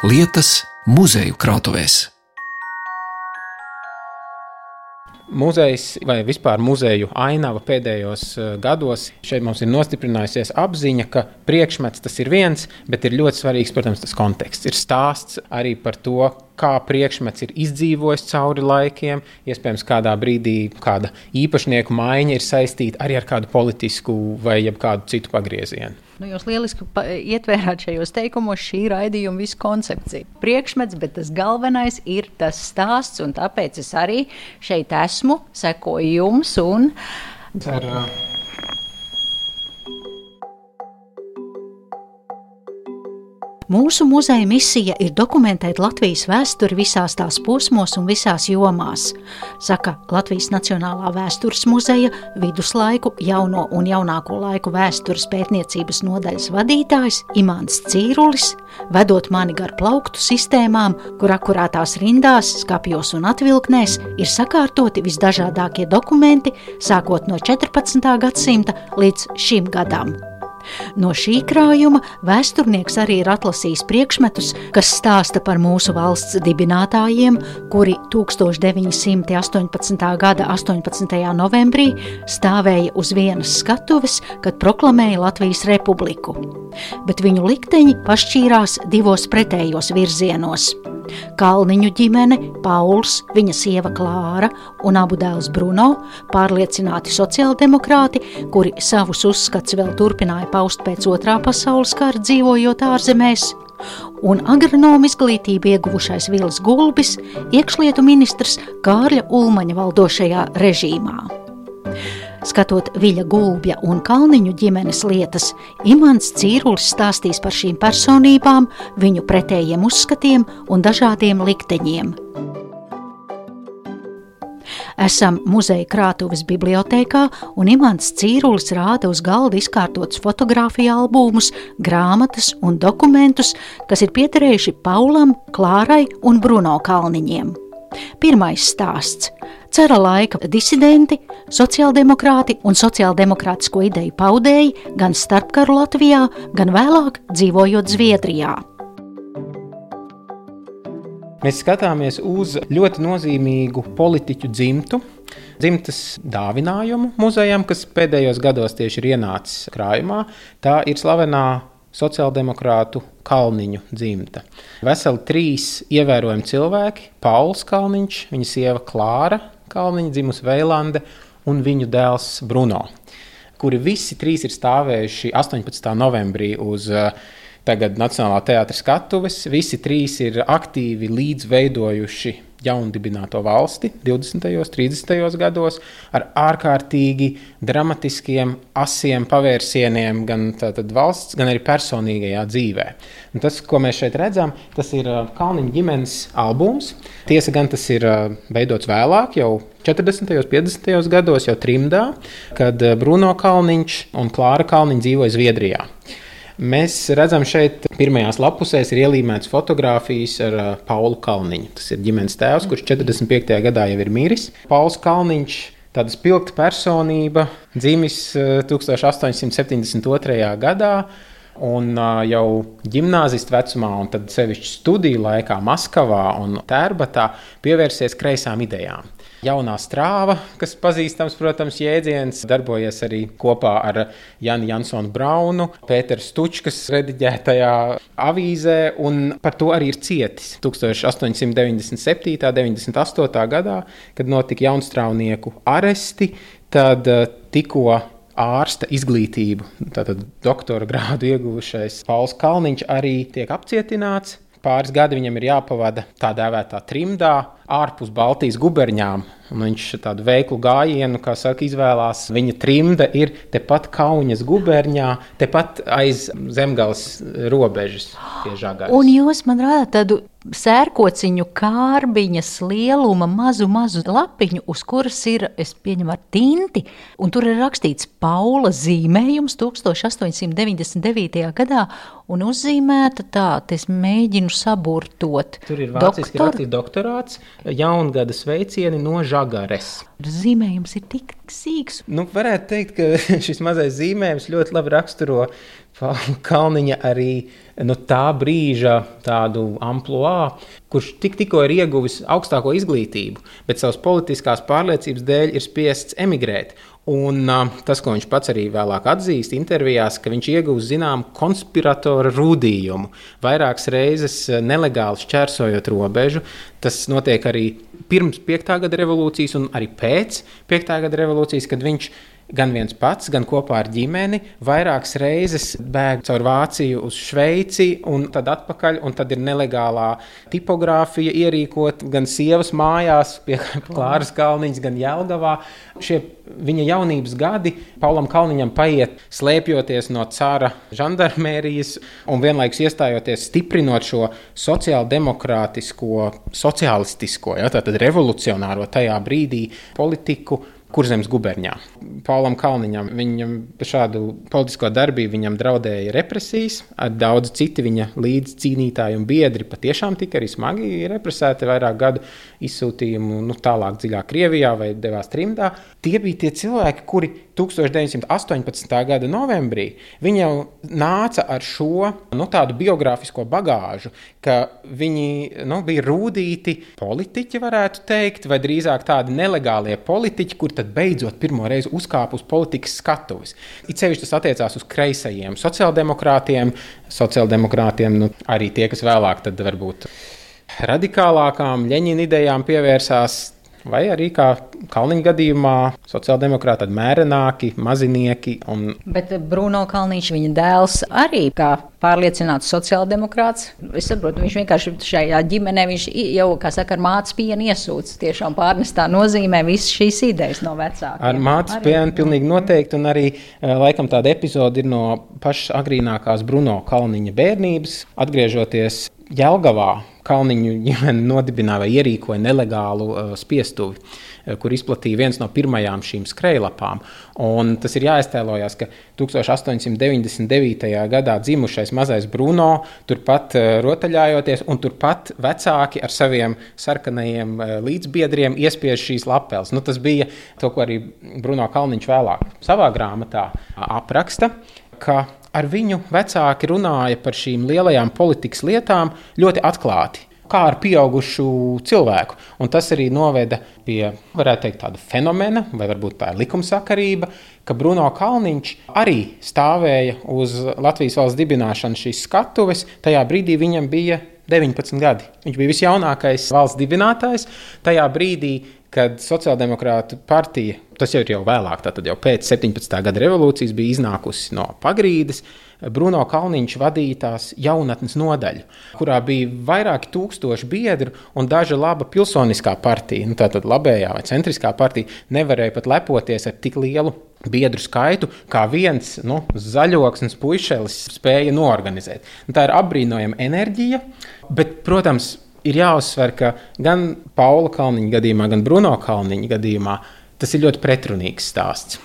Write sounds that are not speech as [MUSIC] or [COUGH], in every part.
lietas muzeju krātuvēs. Muzejs vai vispār muzeju ainava pēdējos uh, gados šeit mums ir nostiprinājusies apziņa, ka priekšmets tas ir viens, bet ir ļoti svarīgs, protams, tas konteksts. Ir stāsts arī par to, kā priekšmets ir izdzīvojis cauri laikiem. Iespējams, kādā brīdī kāda īpašnieku maiņa ir saistīta arī ar kādu politisku vai kādu citu pagriezienu. Nu, jūs lieliski ietvērāt šajos teikumos šī raidījuma visu koncepciju. Priekšmets, bet tas galvenais ir tas stāsts, un tāpēc es arī šeit esmu, sekoju jums un. Ar, Mūsu muzeja misija ir dokumentēt Latvijas vēsturi visās tās posmos un visās jomās, saka Latvijas Nacionālā vēstures muzeja viduslaiku, jauno un jaunāko laiku vēstures pētniecības nodaļas vadītājs Imants Cīrulis, vedot mani gar plauktu sistēmām, kur akurātās rindās, skapjos un atvilknēs ir sakārtoti visdažādākie dokumenti, sākot no 14. gadsimta līdz šim gadam. No šī krājuma vēsturnieks arī ir atlasījis priekšmetus, kas stāsta par mūsu valsts dibinātājiem, kuri 1918. gada 18. novembrī stāvēja uz vienas skatuves, kad proklamēja Latvijas republiku. Bet viņu likteņi pašķīrās divos pretējos virzienos. Kalniņu ģimene, Pauls, viņa sieva Klāra un abu dēls Bruno, pārliecināti sociāldemokrāti, kuri savus uzskats vēl turpināja paust pēc otrā pasaules kara dzīvojot ārzemēs, un agronomu izglītību ieguvušais Vils Gulbis, iekšlietu ministrs Kārļa Ulmaņa valdošajā režīmā. Skatot Viļa Gulbja un Kalniņu ģimenes lietas, Imants Cīrulis stāstīs par šīm personībām, viņu pretējiem uzskatiem un dažādiem likteņiem. Esam muzeja krātuves bibliotekā, un Imants Cīrulis rāda uz galda izkārtotus fotografiju albumus, grāmatas un dokumentus, kas ir piederējuši Paulam, Klārai un Bruno Kalniņiem. Pirmais stāsts - cara laika disidenti, sociāldemokrāti un sociāldemokrātisko ideju paudēji gan starpkaru Latvijā, gan vēlāk dzīvojot Zviedrijā. Mēs skatāmies uz ļoti nozīmīgu politiķu dzimtu, dzimtas dāvinājumu muzejam, kas pēdējos gados tieši ir ienācis krājumā. Tā ir slavenā sociāldemokrātu Kalniņu dzimta. Veseli trīs ievērojami cilvēki - Pauls Kalniņš, viņa sieva Klāra Kalniņa, dzimusi Veilande, un viņu dēls Bruno, kuri visi trīs ir stāvējuši 18. novembrī uz uh, tagad Nacionālā teātris skatuves. Visi trīs ir aktīvi līdzveidojuši jaundibināto valsti 20. un 30. gados ar ārkārtīgi dramatiskiem, asiem pavērsieniem gan valsts, gan arī personīgajā dzīvē. Un tas, ko mēs šeit redzam, tas ir uh, Kalniņa ģimenes albums. Tiesa gan tas ir uh, veidots vēlāk, jau 40. un 50. gados, jau trimdā, kad uh, Bruno Kalniņš un Klāra Kalniņa dzīvoja Zviedrijā. Mēs redzam, šeit pirmajās lapusēs ir ielīmētas fotogrāfijas ar uh, Paulu Kalniņu. Tas ir ģimenes tēvs, kurš 45. gadā jau ir miris. Pauls Kalniņš. Tāda spilgta personība, dzimis 1872. gadā, un uh, jau gimnāzijas vecumā, un tad sevišķi studiju laikā Maskavā un Tērbatā pievērsies kreisām idejām. Jaunā strāva, kas pazīstams, protams, jēdziens, darbojas arī kopā ar Janu Jansonu Braunu, Pēteru Stučkas rediģētajā avīzē, un par to arī ir cietis 1897. un 98. gadā, kad notika jaunstrāvnieku aresti, tad eh, tikko ārsta izglītību, tātad doktora grādu ieguvušais Pauls Kalniņš arī tiek apcietināts. Pāris gadi viņam ir jāpavada tā dēvētā trimdā, ārpus Baltijas guberņām. Viņš tādu veiklu gājienu, kā saka, izvēlās. Viņa trimda ir tepat Kaunas gubernijā, tepat aiz zemgājas robežas. Un jūs man rādāt tādu sērkociņu kārbiņas lieluma mazu, mazu lapiņu, uz kuras ir, es pieņemu, ar tinti, un tur ir rakstīts Paula zīmējums 1899. gadā, un uzzīmēta tā, es mēģinu saburtot. Tur ir vāciski rakstīts doktorāts, jaungada sveicieni no žagares. Zīmējums ir tik sīgs. Nu, varētu teikt, ka [LAUGHS] šis mazais zīmējums ļoti labi raksturo Kalniņa arī nu, tā brīža tādu amplitūdu, kurš tik, tikko ir ieguvis augstāko izglītību, bet savas politiskās pārliecības dēļ ir spiests emigrēt. Un tas, ko viņš pats arī vēlāk atzīst intervijās, ka viņš ieguva zināmu konspiratora rūdījumu. Vairākas reizes nelegāli šķērsojot robežu. Tas notiek arī pirms 5. gada revolūcijas un arī pēc 5. gada revolūcijas, kad viņš gan viens pats, gan kopā ar ģimeni vairākas reizes bēg caur Vāciju uz Šveici un tad atpakaļ. Un tad ir nelegālā tipogrāfija ierīkot gan sievas mājās, pie [LAUGHS] Klāras Kalniņas, gan Jelgavā. Šie viņa jaunības gadi Paulam Kalniņam paiet slēpjoties no cara žandarmērijas un vienlaikus iestājoties stiprinot šo sociāldemokrātisko, sociālistisko, ja, tātad revolucionāro tajā brīdī politiku Kurzemes guberņā. Paulam Kalniņam viņam šādu politisko darbību viņam draudēja represijas, daudz citu viņa līdzcīnītāji un biedri patiešām tika arī smagi represēti vairāk gadu izsūtījumu nu, tālāk dziļāk Krievijā vai devās trimdā. Tie bija tie cilvēki, kuri 1918. gada novembrī viņi jau nāca ar šo nu, tādu biogrāfisko bagāžu, ka viņi nu, bija rūtīti politiķi, varētu teikt, vai drīzāk tādi nelegālie politiķi, kur tad beidzot pirmo reizi uzkāpa uz politikas skatuves. It sevišķi tas attiecās uz kreisajiem sociāldemokrātiem, sociāldemokrātiem nu, arī tie, kas vēlāk varbūt radikālākām Leņķina idejām pievērsās Vai arī kā Kalniņa gadījumā, sociāldemokrāti ir mērenāki, mazinieki. Un... Bet Bruno Kalniņš, viņa dēls, arī kā pārliecināts sociāldemokrāts. Es saprotu, viņš vienkārši šajā ģimenē jau, kā saka, ar mātes pienu iesūdz. Tiešām pārnestā nozīmē visas šīs idejas no vecākiem. Ar mātes pienu pilnīgi noteikti, un arī eh, laikam tāda epizode ir no pašas agrīnākās Bruno Kalniņa bērnības, atgriežoties Jelgavā Kalniņu ģimene nodibināja vai ierīkoja nelegālu uh, spiestuvi, uh, kur izplatīja viens no pirmajām šīm skrejlapām. Un tas ir jāiztēlojas, ka 1899. gadā dzimušais mazais Bruno turpat uh, rotaļājoties, un turpat vecāki ar saviem sarkanajiem uh, līdzbiedriem iespiež šīs lapeles. Nu, tas bija to, ko arī Bruno Kalniņš vēlāk savā grāmatā apraksta. Ka ar viņu vecāki runāja par šīm lielajām politikas lietām ļoti atklāti. Kā ar pieaugušu cilvēku. Un tas arī noveda pie, teikt, tāda fenomena, vai varbūt tā ir likumsakarība, ka Bruno Kalniņš arī stāvēja uz Latvijas valsts dibināšanas šīs skatuves. Tajā brīdī viņam bija 19 gadi. Viņš bija visjaunākais valsts dibinātājs. Tajā brīdī kad Sociāldemokrāta partija, tas jau ir jau vēlāk, tad jau pēc 17. gada revolūcijas, bija iznākusi no pagrīdes. Bruno Kalniņš vadīja tās jaunatnes nodaļu, kurā bija vairāki tūkstoši biedru un daža laba pilsoniskā partija, nu, tātad labējā vai centriskā partija, nevarēja pat lepoties ar tik lielu biedru skaitu, kā viens nu, zaļoksnis puišelis spēja norganizēt. Nu, tā ir apbrīnojama enerģija, bet, protams, ir jāuzsver, ka gan Paula Kalniņa gadījumā, gan Bruno Kalniņa gadījumā tas ir ļoti pretrunīgs stāsts.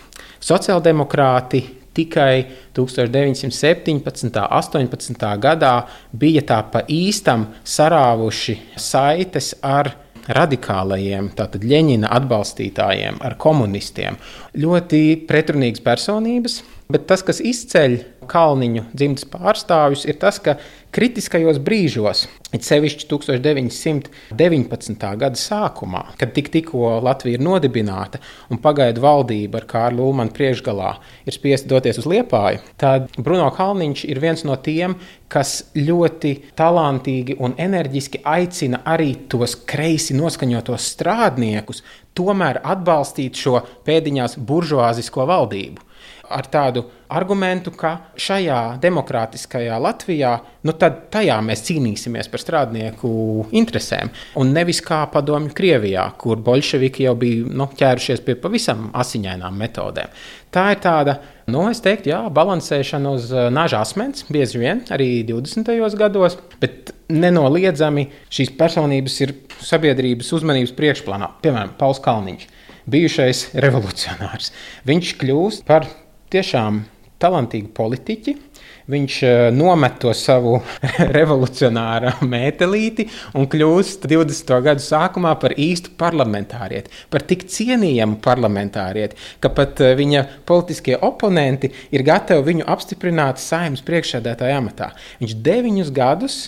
Sociāldemokrāti tikai 1917. un 18. gadā bija tā pa īstam sarāvuši saites ar radikālajiem, tātad Leņķina atbalstītājiem, ar komunistiem. Ļoti pretrunīgas personības, bet tas, kas izceļ Kalniņu dzimtas pārstāvjus, ir tas, ka kritiskajos brīžos, it sevišķi 1919. gada sākumā, kad tik, tikko Latvija ir nodibināta un pagaidu valdība ar Kārlu Ulmanu priekšgalā ir spiesta doties uz Liepāju, tad Bruno Kalniņš ir viens no tiem, kas ļoti talantīgi un enerģiski aicina arī tos kreisi noskaņotos strādniekus tomēr atbalstīt šo pēdiņās buržuāzisko valdību ar tādu argumentu, ka šajā demokrātiskajā Latvijā, nu tad tajā mēs cīnīsimies par strādnieku interesēm. Un nevis kā padomju Krievijā, kur bolševiki jau bija nu, ķērušies pie pavisam asiņainām metodēm. Tā ir tāda, nu, es teiktu, jā, balansēšana uz uh, naža asmens, bieži vien arī 20. gados, bet nenoliedzami šīs personības ir sabiedrības uzmanības priekšplānā. Piemēram, Pauls Kalniņš, bijušais revolucionārs. Viņš kļūst par tiešām talantīgi politiķi. viņš eh, nomet to savu [LAUGHS] revolucionāru mētelīti un kļūst 20. gadu sākumā par īstu parlamentārieti, par tik cienījamu parlamentārieti, ka pat eh, viņa politiskie oponenti ir gatavi viņu apstiprināt saimnes priekšsēdētāja amatā. Viņš deviņus gadus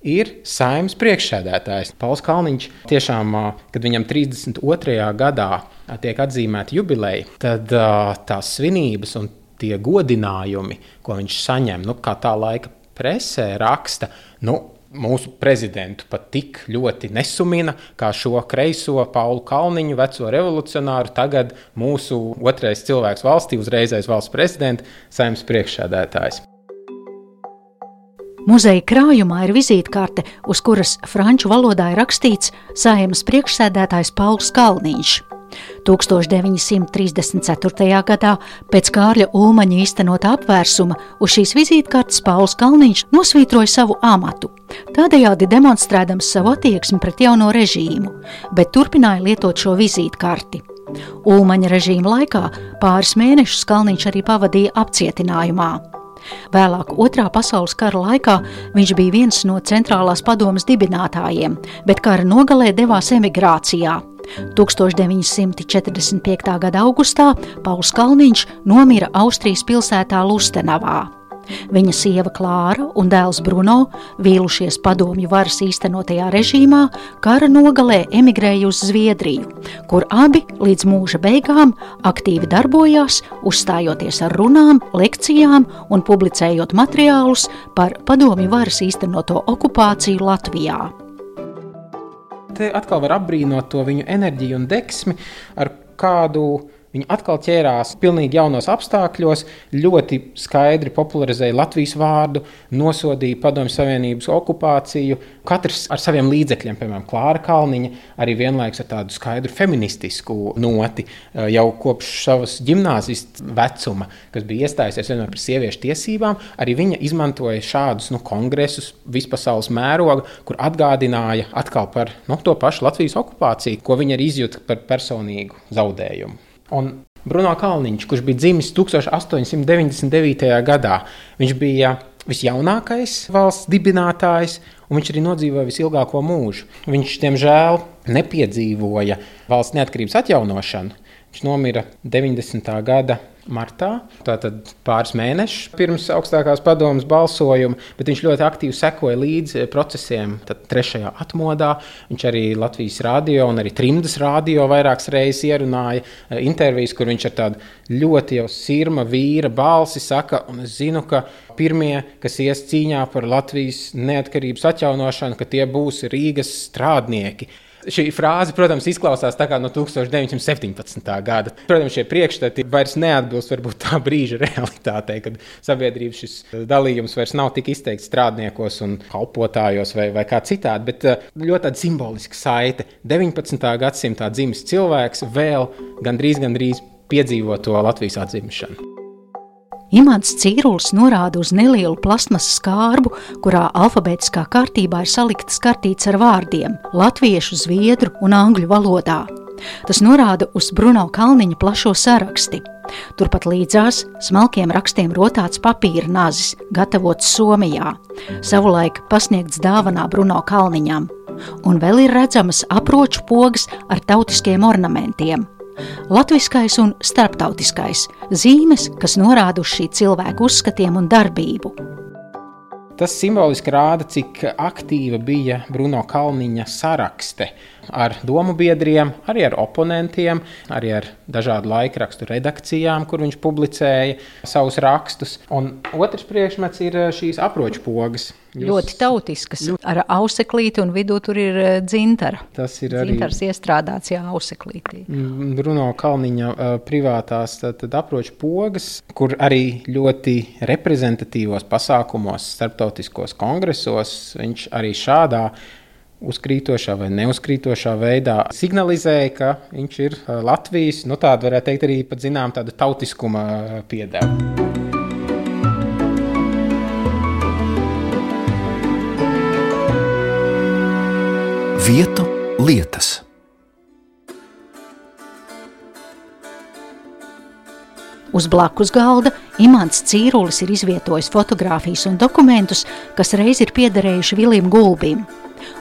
ir saimnes priekšsēdētājs. Pauls Kalniņš tiešām, kad viņam 32. gadā tiek atzīmēta jubileja, tad tās svinības un tie godinājumi, ko viņš saņem, nu, kā tā laika presē raksta, nu, mūsu prezidentu pat tik ļoti nesumina, kā šo kreiso Paulu Kalniņu, veco revolucionāru, tagad mūsu otrais cilvēks valstī, uzreizais valsts prezidents, saimnes priekšsēdētājs. Muzeja krājumā ir vizītkarte, uz kuras franču valodā ir rakstīts Sājumas priekšsēdētājs Pauls Kalniņš. 1934. gadā pēc Kārļa Ulmaņa īstenota apvērsuma uz šīs vizītkartes Pauls Kalniņš nosvītroja savu amatu, tādējādi demonstrēdams savu attieksmi pret jauno režīmu, bet turpināja lietot šo vizītkarti. Ulmaņa režīma laikā pāris mēnešus Kalniņš arī pavadīja apcietinājumā. Vēlāk, Otrā pasaules kara laikā, viņš bija viens no centrālās padomas dibinātājiem, bet kara nogalē devās emigrācijā. 1945. gada augustā Pauls Kalniņš nomira Austrijas pilsētā Lustenavā. Viņa sieva Klāra un dēls Bruno, vīlušies padomju varas īstenotajā režīmā, kara nogalē emigrēja uz Zviedriju, kur abi līdz mūža beigām aktīvi darbojās, uzstājoties ar runām, lekcijām un publicējot materiālus par padomju varas īstenoto okupāciju Latvijā te atkal var apbrīnot to viņu enerģiju un deksmi, ar kādu Viņi atkal ķērās pilnīgi jaunos apstākļos, ļoti skaidri popularizēja Latvijas vārdu, nosodīja Padomju Savienības okupāciju. Katrs ar saviem līdzekļiem, piemēram, Klāra Kalniņa, arī vienlaikus ar tādu skaidru feministisku noti eh, jau kopš savas gimnāzijas vecuma, kas bija iestājusies vienmēr par sieviešu tiesībām. Arī viņa izmantoja šādus nu, kongresus vispasaules mēroga, kur atgādināja atkal par nu, to pašu Latvijas okupāciju, ko viņa arī izjūta par personīgu zaudējumu. Un Bruno Kalniņš, kurš bija dzimis 1899. gadā, viņš bija visjaunākais valsts dibinātājs, un viņš arī nodzīvoja visilgāko mūžu. Viņš, diemžēl, nepiedzīvoja valsts neatkarības atjaunošanu. Viņš nomira 90. gada martā, tātad pāris mēnešus pirms augstākās padomas balsojuma, bet viņš ļoti aktīvi sekoja līdzi procesiem. Tad trešajā atmodā viņš arī Latvijas rādio un arī Trimdas rādio vairākas reizes ierunāja eh, intervijas, kur viņš ar tādu ļoti jau sirma vīra balsi saka, un es zinu, ka pirmie, kas ies cīņā par Latvijas neatkarības atjaunošanu, ka tie būs Rīgas strādnieki. Šī frāze, protams, izklausās no 1917. gada. Protams, šie priekšstati vairs neatbilst varbūt tā brīža realitātei, kad sabiedrības šis dalījums vairs nav tik izteikts strādniekos un kalpotājos vai, vai kā citādi, bet eh, ļoti simboliska saite. 19. gadsimtā dzimis cilvēks vēl gandrīz, gandrīz piedzīvo to Latvijas atzimšanu. Imants Cīrulis norāda uz nelielu plasmasas skārbu, kurā alfabētiskā kārtībā ir saliktas kartītes ar vārdiem - latviešu, zviedru un angļu valodā. Tas norāda uz Bruno Kalniņa plašo saraksti. Turpat līdzās smalkiem rakstiem rotāts papīra nazis, gatavots Somijā, savulaik pasniegts dāvanā Bruno Kalniņam, un vēl ir redzamas aproču pogas ar tautiskiem ornamentiem latviskais un starptautiskais zīmes, kas norāda uz šī cilvēka uzskatiem un darbību. Tas simboliski rāda, cik aktīva bija Bruno Kalniņa sarakste ar domu biedriem, arī ar oponentiem, arī ar dažādu laikrakstu redakcijām, kur viņš publicēja savus rakstus. Un otrs priekšmets ir eh, šīs aproču pogas. Jūs... Ļoti tautiskas, ļoti... ar auseklīti, un vidū tur ir eh, dzintara. Tas ir arī dzintars iestrādāts, jā, auseklītī. Mm, Bruno Kalniņa uh, privātās tad, aproču pogas, kur arī ļoti reprezentatīvos pasākumos, starptautiskos kongresos, viņš arī šādā uzkrītošā vai neuzkrītošā veidā signalizēja, ka viņš ir Latvijas, nu tāda varētu teikt, arī pat zinām tāda tautiskuma piedeva. Vietu lietas. Uz blakus galda Imants Cīrulis ir izvietojis fotogrāfijas un dokumentus, kas reiz ir piederējuši Vilim Gulbim.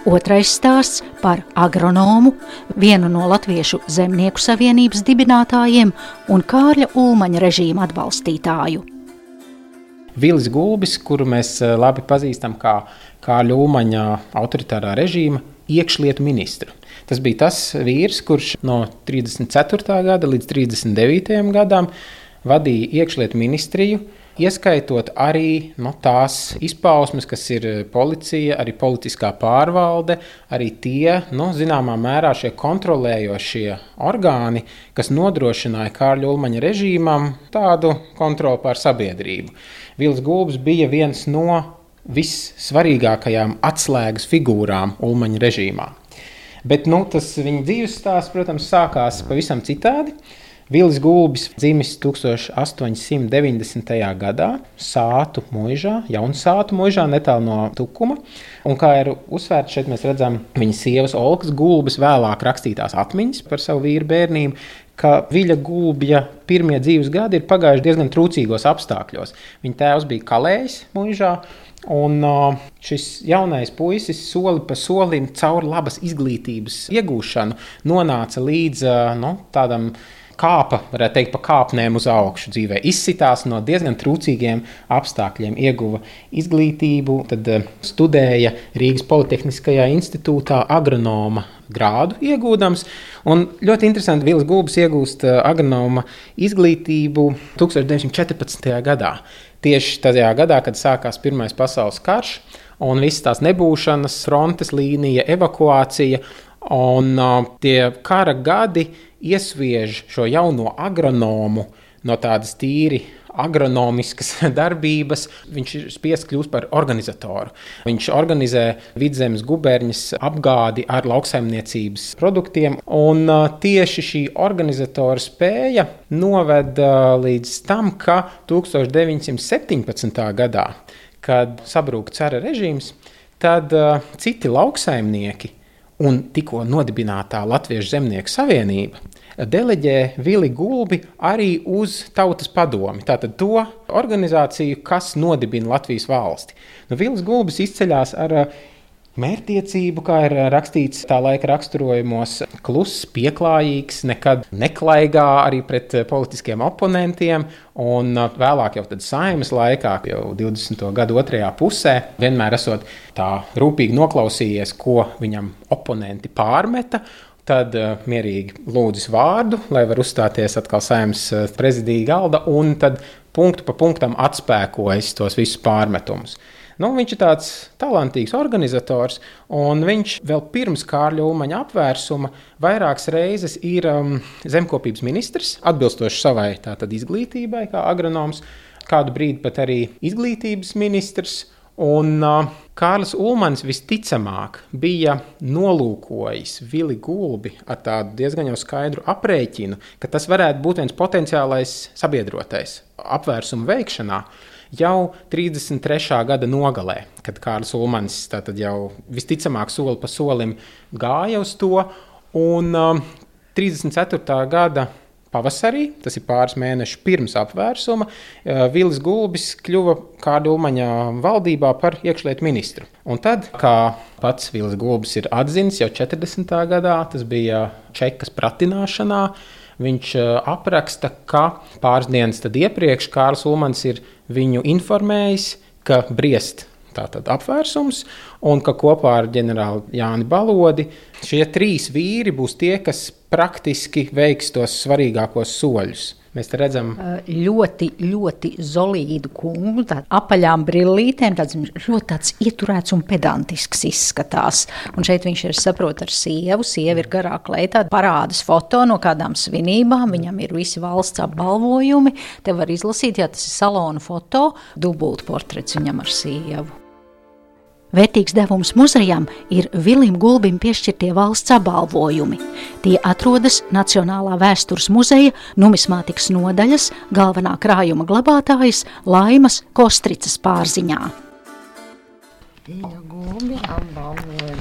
Otrais stāsts par agronomu, vienu no Latviešu zemnieku savienības dibinātājiem un Kārļa Ulmaņa režīma atbalstītāju. Vilis Gulbis, kuru mēs eh, labi pazīstam kā Kārļa Ulmaņa autoritārā režīma iekšlietu ministru. Tas bija tas vīrs, kurš no 34. gada līdz 39. gadam vadīja iekšlietu ministriju, ieskaitot arī no, nu, tās izpausmes, kas ir policija, arī politiskā pārvalde, arī tie, nu, zināmā mērā, šie kontrolējošie orgāni, kas nodrošināja Kārļa Ulmaņa režīmam tādu kontroli pār sabiedrību. Vils Gulbs bija viens no vissvarīgākajām atslēgas figūrām Ulmaņa režīmā. Bet nu, tas viņa dzīves stāsts, protams, sākās pavisam citādi. Vilis Gulbis dzimis 1890. gadā Sātu mūžā, Jaunsātu mūžā, netālu no Tukuma. Un kā ir uzsvērts, šeit mēs redzam viņa sievas Olkas Gulbis vēlāk rakstītās atmiņas par savu vīru bērnību, ka Viļa Gulbja pirmie dzīves gadi ir pagājuši diezgan trūcīgos apstākļos. Viņa tēvs bija kalējis mūžā. Un šis jaunais puisis soli pa solim caur labas izglītības iegūšanu nonāca līdz nu, tādam kāpa, varētu teikt, pa kāpnēm uz augšu dzīvē. Izsitās no diezgan trūcīgiem apstākļiem, ieguva izglītību, tad eh, studēja Rīgas Politehniskajā institūtā agronoma grādu iegūdams. Un ļoti interesanti, Vils Gulbis iegūst eh, agronoma izglītību 1914. gadā. Tieši tajā gadā, kad sākās Pirmais pasaules karš un visas tās nebūšanas, frontes līnija, evakuācija un tie kara gadi iesviež šo jauno agronomu no tādas tīri agronomiskas [LAUGHS] darbības, viņš ir spiests kļūt par organizatoru. Viņš organizē vidzemes guberņas apgādi ar lauksaimniecības produktiem, un tieši šī organizatora spēja noved līdz tam, ka 1917. gadā, kad sabrūk cara režīms, tad citi lauksaimnieki un tikko nodibinātā Latviešu zemnieku savienība deleģē Vili Gulbi arī uz Tautas padomi. Tātad to organizāciju, kas nodibina Latvijas valsti. Nu, Vilis Gulbis izceļas ar mērķtiecību, kā ir rakstīts tā laika raksturojumos, kluss, pieklājīgs, nekad neklaigā arī pret uh, politiskiem oponentiem. Un uh, vēlāk, jau saimnes laikā, jau 20. gada otrajā pusē, vienmēr esot tā rūpīgi noklausījies, ko viņam oponenti pārmeta tad uh, mierīgi lūdzis vārdu, lai var uzstāties atkal saimnes prezidija galda, un tad punktu pa punktam atspēkojas tos visus pārmetumus. Nu, viņš ir tāds talantīgs organizators, un viņš vēl pirms Kārļa Umaņa apvērsuma vairākas reizes ir um, zemkopības ministrs, atbilstoši savai tātad, izglītībai, kā agronoms, kādu brīdi pat arī izglītības ministrs. Un uh, Kārlis Ulmans visticamāk bija nolūkojis Vili Gulbi ar tādu diezgan skaidru aprēķinu, ka tas varētu būt viens potenciālais sabiedrotais apvērsuma veikšanā. Jau 33. gada nogalē, kad Kārlis Ulmans jau visticamāk soli pa solim gāja uz to, un uh, 34. gada Pavasarī, tas ir pāris mēnešus pirms apvērsuma, eh, Vilis Gulbis kļuva kādu umaņā valdībā par iekšlietu ministru. Un tad, kā pats Vilis Gulbis ir atzinis jau 40. gadā, tas bija čekas pratināšanā, viņš eh, apraksta, ka pāris dienas iepriekš Kārls Ulmans ir viņu informējis, ka briest tātad apvērsums, un ka kopā ar ģenerāli Jāni Balodi šie trīs vīri būs tie, kas praktiski veiks tos svarīgākos soļus. Mēs redzam ļoti, ļoti solīdu kungu, tādu apaļām brillītēm, tāds ļoti tāds ieturēts un pedantisks izskatās. Un šeit viņš ir saprot ar sievu, sieva ir garā kleitā, parādas foto no kādām svinībām, viņam ir visi valsts apbalvojumi. Te var izlasīt, ja tas ir salona foto, dubult portrets viņam ar sievu. Vērtīgs devums muzejam ir Vilim Gulbim piešķirtie valsts apbalvojumi. Tie atrodas Nacionālā vēstures muzeja numismātikas nodaļas galvenā krājuma glabātājas Laimas Kostricas pārziņā.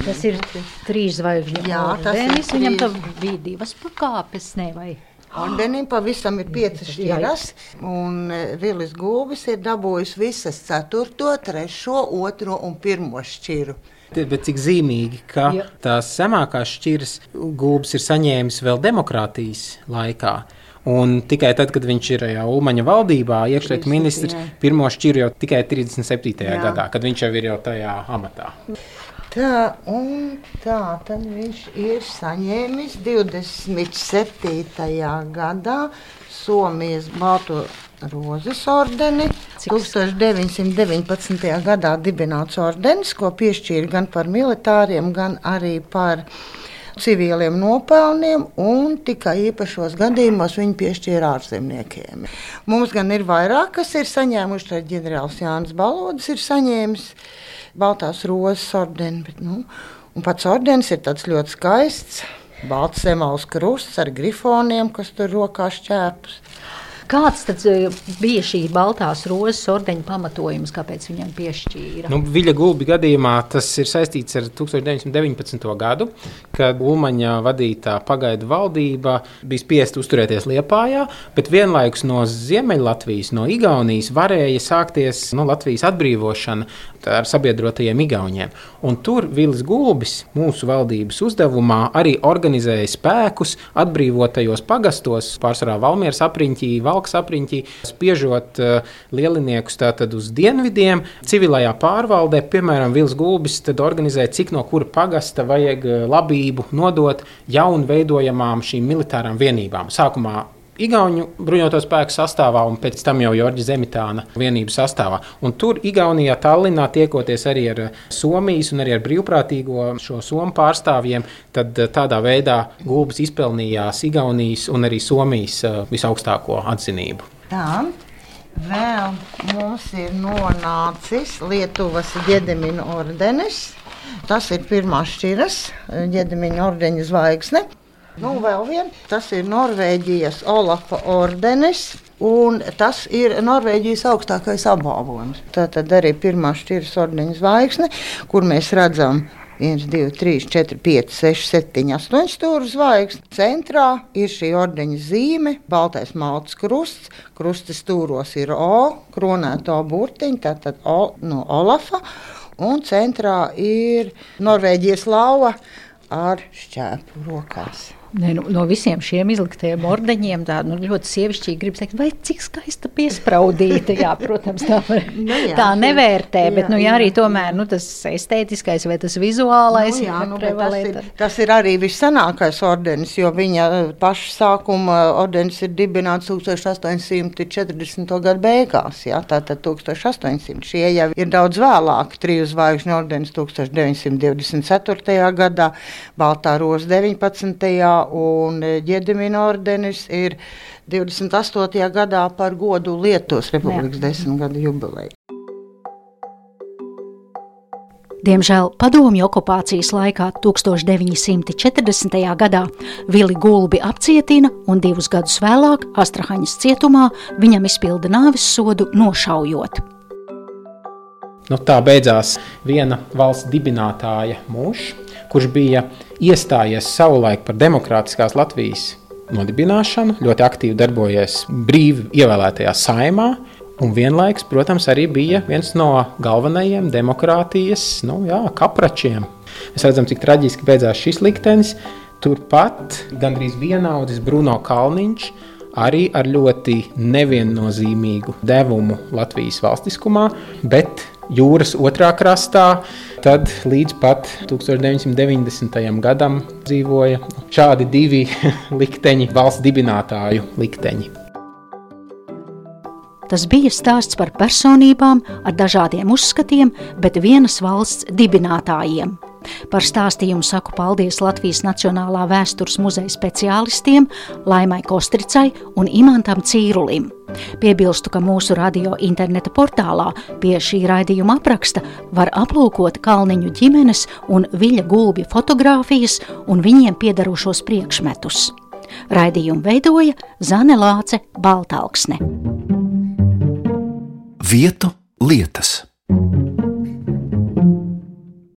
Tas ir trīs zvaigžņu ordenis. Viņam bija divas pakāpes, ne vai? Ordenim pavisam ir piecas šķiras, un e, Vilis Gulbis ir dabūjis visas 4, 3, 2 un 1 šķiru. Bet cik zīmīgi, ka Jā. tās zemākās šķiras gulbis ir saņēmis vēl demokrātijas laikā. Un tikai tad, kad viņš ir jau Ulmaņa valdībā, iekšlietu ministrs, pirmo šķiru jau tikai 37. Jā. gadā, kad viņš jau ir jau tajā amatā. Tā, un tā tad viņš ir saņēmis 27. gadā Somijas Balto Rozes ordeni. Cik 1919. gadā dibināts ordenis, ko piešķīra gan par militāriem, gan arī par civiliem nopelniem, un tikai īpašos gadījumos viņi piešķīra ārzemniekiem. Mums gan ir vairāk, kas ir saņēmuši, tad ģenerālis Jānis Balodis ir saņēmis Baltās rozes ordeni. Bet, nu, pats ordenis ir ļoti skaists. Balts zemāls krusts ar grifoniem, kas tur rokā šķēpus. Kāds tad eh, bija šī Baltās rozes ordeņa pamatojums, kāpēc viņam piešķīra? Nu, Viļa gulbi gadījumā tas ir saistīts ar 1919. gadu, kad Ulmaņa vadītā pagaidu valdība bija spiest uzturēties Liepājā, bet vienlaikus no Ziemeļlatvijas, no Igaunijas varēja sākties nu, Latvijas atbrīvošana ar sabiedrotajiem Igauniem. Un tur Vilis Gulbis mūsu valdības uzdevumā arī organizēja spēkus atbrīvotajos pagastos, pārsvarā Valmieras apriņķī, Valkas apriņķī, spiežot uh, lieliniekus tātad uz dienvidiem. Civilajā pārvaldē, piemēram, Vilis Gulbis organizēja, cik no kura pagasta vajag eh, labību nodot jaunu veidojamām šīm militārām vienībām. Sākumā Igauniju bruņoto spēku sastāvā un pēc tam jau Jorģa Zemitāna vienību sastāvā. Un tur Igaunijā, Tallinā tiekoties arī ar eh, Somijas un arī ar brīvprātīgo šo somu pārstāvjiem, tad eh, tādā veidā gulbis izpelnījās Igaunijas un arī Somijas eh, visaugstāko atzinību. Tā. Vēl mums ir nonācis Lietuvas ģedemina ordenis. Tas ir pirmās šķiras, ģedemina ordeņa zvaigzne. Nu, vēl viens, tas ir Norvēģijas Olafa ordenis. Un tas ir Norvēģijas augstākais apbalvojums. Tā tad arī pirmā šķiras ordeņa zvaigzne, kur mēs redzam 1, 2, 3, 4, 5, 6, 7, 8 stūra zvaigznes. Centrā ir šī ordeņa zīme, baltais malts krusts. Krusta stūros ir O, kronēto burtiņu, tātad o, no Olafa. Un centrā ir Norvēģijas lauva ar šķēpu rokās. Ne, nu, no visiem šiem izliktajiem ordeņiem tā nu, ļoti sievišķīgi gribas teikt, vai cik skaista piespraudīta. Jā, protams, tā, var, nu, jā, tā nevērtē, jā, bet nu, jā, arī tomēr nu, tas estētiskais vai tas vizuālais. Nu, jā, nu, tas, ir, tas ir arī vissanākais ordenis, jo viņa paša sākuma ordenis ir dibināts 1840. gadu beigās. Jā, tātad 1800. Šie jau ir daudz vēlāk. Triju zvaigžņu ordenis 1924. gadā, Baltā roza 19 un Ģedemina ordenis ir 28. gadā par godu Lietuvas Republikas desmitgadu jubileju. Diemžēl padomju okupācijas laikā 1940. gadā Vili Gulbi apcietina un divus gadus vēlāk Astrahaņas cietumā viņam izpilda nāves sodu nošaujot. Nu, tā beidzās viena valsts dibinātāja mūžs, kurš bija iestājies savulaik par demokrātiskās Latvijas nodibināšanu, ļoti aktīvi darbojies brīvi ievēlētajā saimā. Un vienlaikus, protams, arī bija viens no galvenajiem demokrātijas nu, jā, kapračiem. Mēs redzam, cik traģiski beidzās šis liktenis. Turpat gandrīz vienaudzis Bruno Kalniņš, arī ar ļoti neviennozīmīgu devumu Latvijas valstiskumā, bet jūras otrā krastā. Tad līdz pat 1990. gadam dzīvoja šādi divi [LAUGHS] likteņi, valsts dibinātāju likteņi. Tas bija stāsts par personībām ar dažādiem uzskatiem, bet vienas valsts dibinātājiem. Par stāstījumu saku paldies Latvijas Nacionālā vēstures muzeja speciālistiem Laimai Kostricai un Imantam Cīrulim. Piebilstu, ka mūsu radio interneta portālā pie šī raidījuma apraksta var aplūkot Kalniņu ģimenes un Viļa gulbja fotogrāfijas un viņiem piedarošos priekšmetus. Raidījumu veidoja Zane Lāce Baltalksne. Vietu lietas.